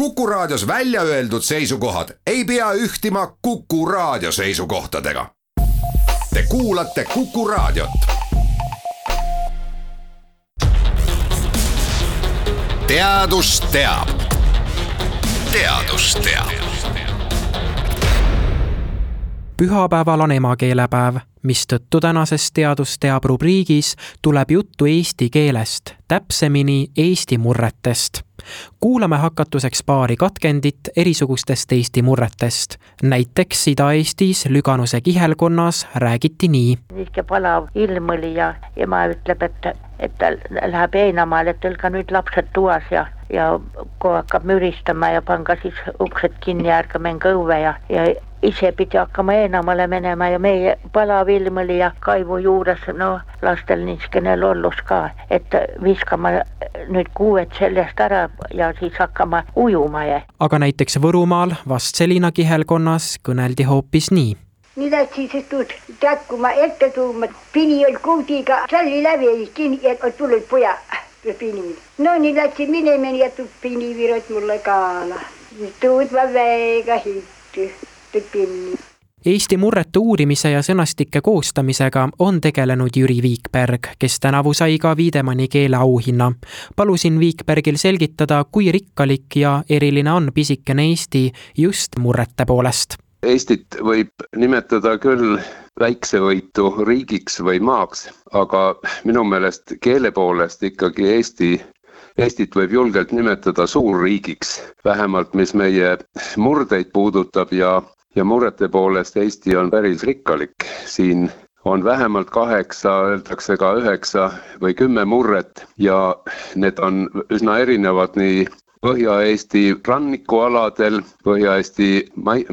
Kuku Raadios välja öeldud seisukohad ei pea ühtima Kuku Raadio seisukohtadega. Te kuulate Kuku Raadiot. teadus teab. teadus teab. pühapäeval on emakeelepäev, mistõttu tänases Teadus teab rubriigis tuleb juttu eesti keelest, täpsemini eesti murretest kuulame hakatuseks paari katkendit erisugustest Eesti murretest. näiteks Ida-Eestis Lüganuse kihelkonnas räägiti nii. niisugune palav ilm oli ja ema ütleb, et, et ta läheb heinamaale, et olge nüüd lapsed toas ja, ja kogu hakkab müristama ja pange siis uksed kinni ja ärge minge õue ja, ja ise pidi hakkama heinamale minema ja meie palav ilm oli ja kaivu juures, no lastel niisugune lollus ka, et viskama nüüd kuued seljast ära ja siis hakkama ujuma ja. aga näiteks Võrumaal Vastseliina kihelkonnas kõneldi hoopis nii nii läksin siis tuud käkkuma ette tuuma, pini oli kuudiga salli läbi kinni ja tulid poja pini. no nii läksin minema ja pini virot mulle kaela. tuud ma väga hittu, Eesti murrete uurimise ja sõnastike koostamisega on tegelenud Jüri Viikberg, kes tänavu sai ka Wiedemanni keeleauhinna. palusin Viikbergil selgitada, kui rikkalik ja eriline on pisikene Eesti just murrete poolest. Eestit võib nimetada küll väiksevõitu riigiks või maaks, aga minu meelest keele poolest ikkagi Eesti Eestit võib julgelt nimetada suurriigiks, vähemalt mis meie murdeid puudutab ja ja murrete poolest Eesti on päris rikkalik, siin on vähemalt kaheksa, öeldakse ka üheksa või kümme murret ja need on üsna erinevad nii Põhja-Eesti rannikualadel, Põhja-Eesti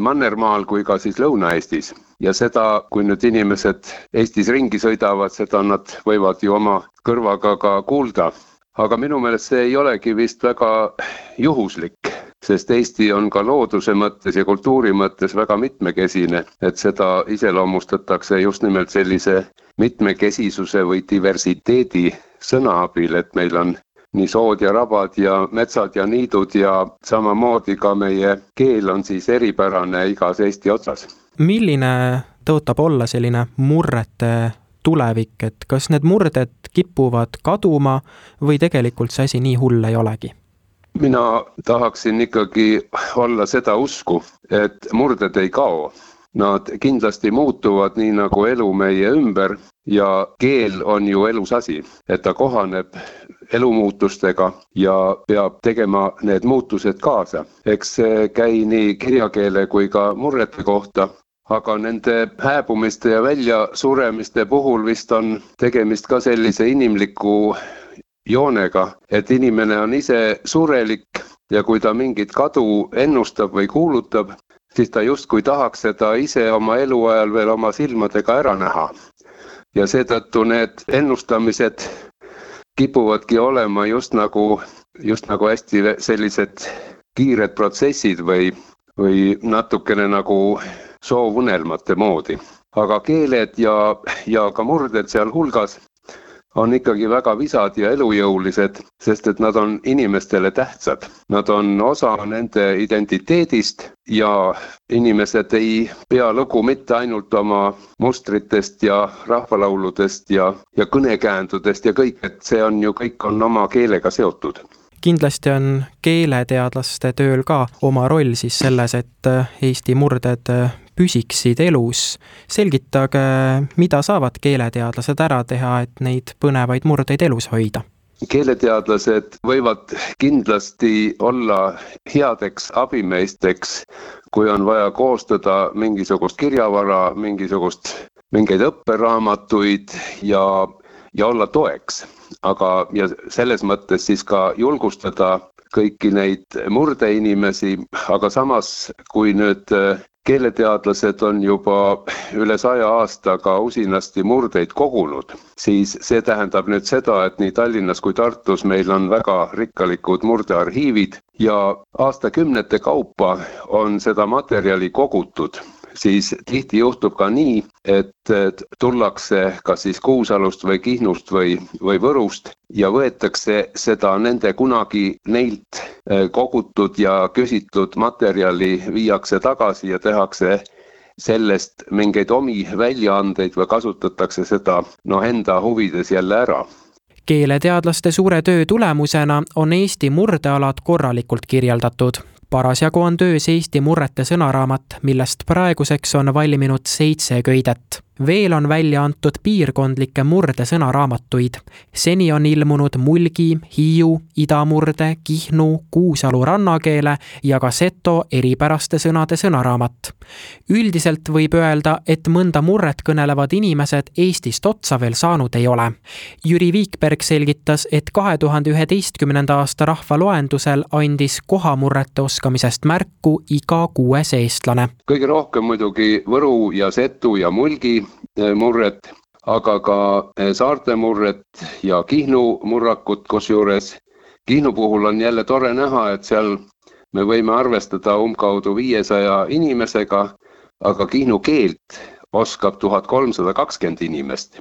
mannermaal kui ka siis Lõuna-Eestis. ja seda, kui nüüd inimesed Eestis ringi sõidavad, seda nad võivad ju oma kõrvaga ka kuulda. aga minu meelest see ei olegi vist väga juhuslik sest Eesti on ka looduse mõttes ja kultuuri mõttes väga mitmekesine, et seda iseloomustatakse just nimelt sellise mitmekesisuse või diversiteedi sõna abil, et meil on nii sood ja rabad ja metsad ja niidud ja samamoodi ka meie keel on siis eripärane igas Eesti otsas. milline tõotab olla selline murrete tulevik, et kas need murded kipuvad kaduma või tegelikult see asi nii hull ei olegi? Mina tahaksin ikkagi olla seda usku, et murded ei kao. Nad kindlasti muutuvad nii nagu elu meie ümber ja keel on ju elus asi, et ta kohaneb elumuutustega ja peab tegema need muutused kaasa. eks see käi nii kirjakeele kui ka murrete kohta, aga nende hääbumiste ja väljasuremiste puhul vist on tegemist ka sellise inimliku joonega, et inimene on ise surelik ja kui ta mingit kadu ennustab või kuulutab, siis ta justkui tahaks seda ise oma eluajal veel oma silmadega ära näha. ja seetõttu need ennustamised kipuvadki olema just nagu, just nagu hästi sellised kiired protsessid või, või natukene nagu soovunelmate moodi. aga keeled ja, ja ka murded sealhulgas on ikkagi väga visad ja elujõulised, sest et nad on inimestele tähtsad. Nad on osa nende identiteedist ja inimesed ei pea lugu mitte ainult oma mustritest ja rahvalauludest ja, ja kõnekäändudest ja kõik, et see on ju kõik on oma keelega seotud kindlasti on keeleteadlaste tööl ka oma roll siis selles, et Eesti murded püsiksid elus. selgitage, mida saavad keeleteadlased ära teha, et neid põnevaid murdeid elus hoida? keeleteadlased võivad kindlasti olla headeks abimeesteks, kui on vaja koostada mingisugust kirjavara, mingisugust, mingeid õpperaamatuid ja, ja olla toeks. aga, ja selles mõttes siis ka julgustada kõiki neid murdeinimesi, aga samas, kui nüüd keeleteadlased on juba üle saja aastaga usinasti murdeid kogunud, siis see tähendab nüüd seda, et nii Tallinnas kui Tartus meil on väga rikkalikud murdearhiivid ja aastakümnete kaupa on seda materjali kogutud. Siis tihti juhtub ka nii, et tullakse kas siis Kuusalust või Kihnust või, või Võrust ja võetakse seda nende kunagi neilt eh, kogutud ja küsitud materjali viiakse tagasi ja tehakse sellest mingeid omi väljaandeid või kasutatakse seda noh, enda huvides jälle ära. Keeleteadlaste suure töö tulemusena on Eesti murdealad korralikult kirjeldatud parasjagu on töös Eesti murrete sõnaraamat, millest praeguseks on valminud seitse köidet veel on välja antud piirkondlikke murdesõnaraamatuid. seni on ilmunud Mulgi, Hiiu, Idamurde, Kihnu, Kuusalu rannakeele ja ka seto eripäraste sõnade sõnaraamat. üldiselt võib öelda, et mõnda murret kõnelevad inimesed Eestist otsa veel saanud ei ole. Jüri Viikberg selgitas, et kahe tuhande üheteistkümnenda aasta rahvaloendusel andis kohamurrete oskamisest märku iga kuues eestlane. kõige rohkem muidugi Võru ja Setu ja Mulgi murret, aga ka eh, saarte murret ja Kihnu murrakut, kusjuures Kihnu puhul on jälle tore näha, et seal me võime arvestada umbkaudu viiesaja inimesega, aga Kihnu keelt oskab tuhat kolmsada kakskümmend inimest.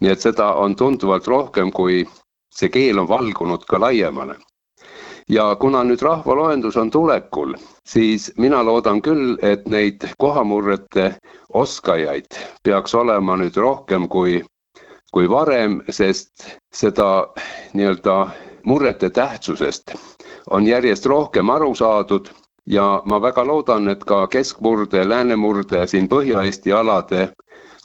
nii et seda on tunduvalt rohkem, kui see keel on valgunud ka laiemale ja kuna nüüd rahvaloendus on tulekul, siis mina loodan küll, et neid kohamurrete oskajaid peaks olema nüüd rohkem kui, kui varem, sest seda nii-öelda murrete tähtsusest on järjest rohkem aru saadud. Ja ma väga loodan, et ka keskmurde, läänemurde, siin Põhja-Eesti alade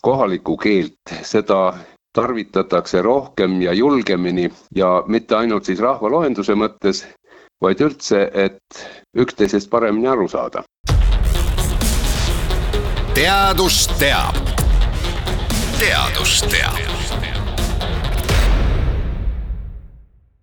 kohalikku keelt, seda tarvitatakse rohkem ja julgemini. Ja mitte ainult siis rahvaloenduse mõttes, vaid üldse, et üksteisest paremini aru saada. teadus teab. teadus teab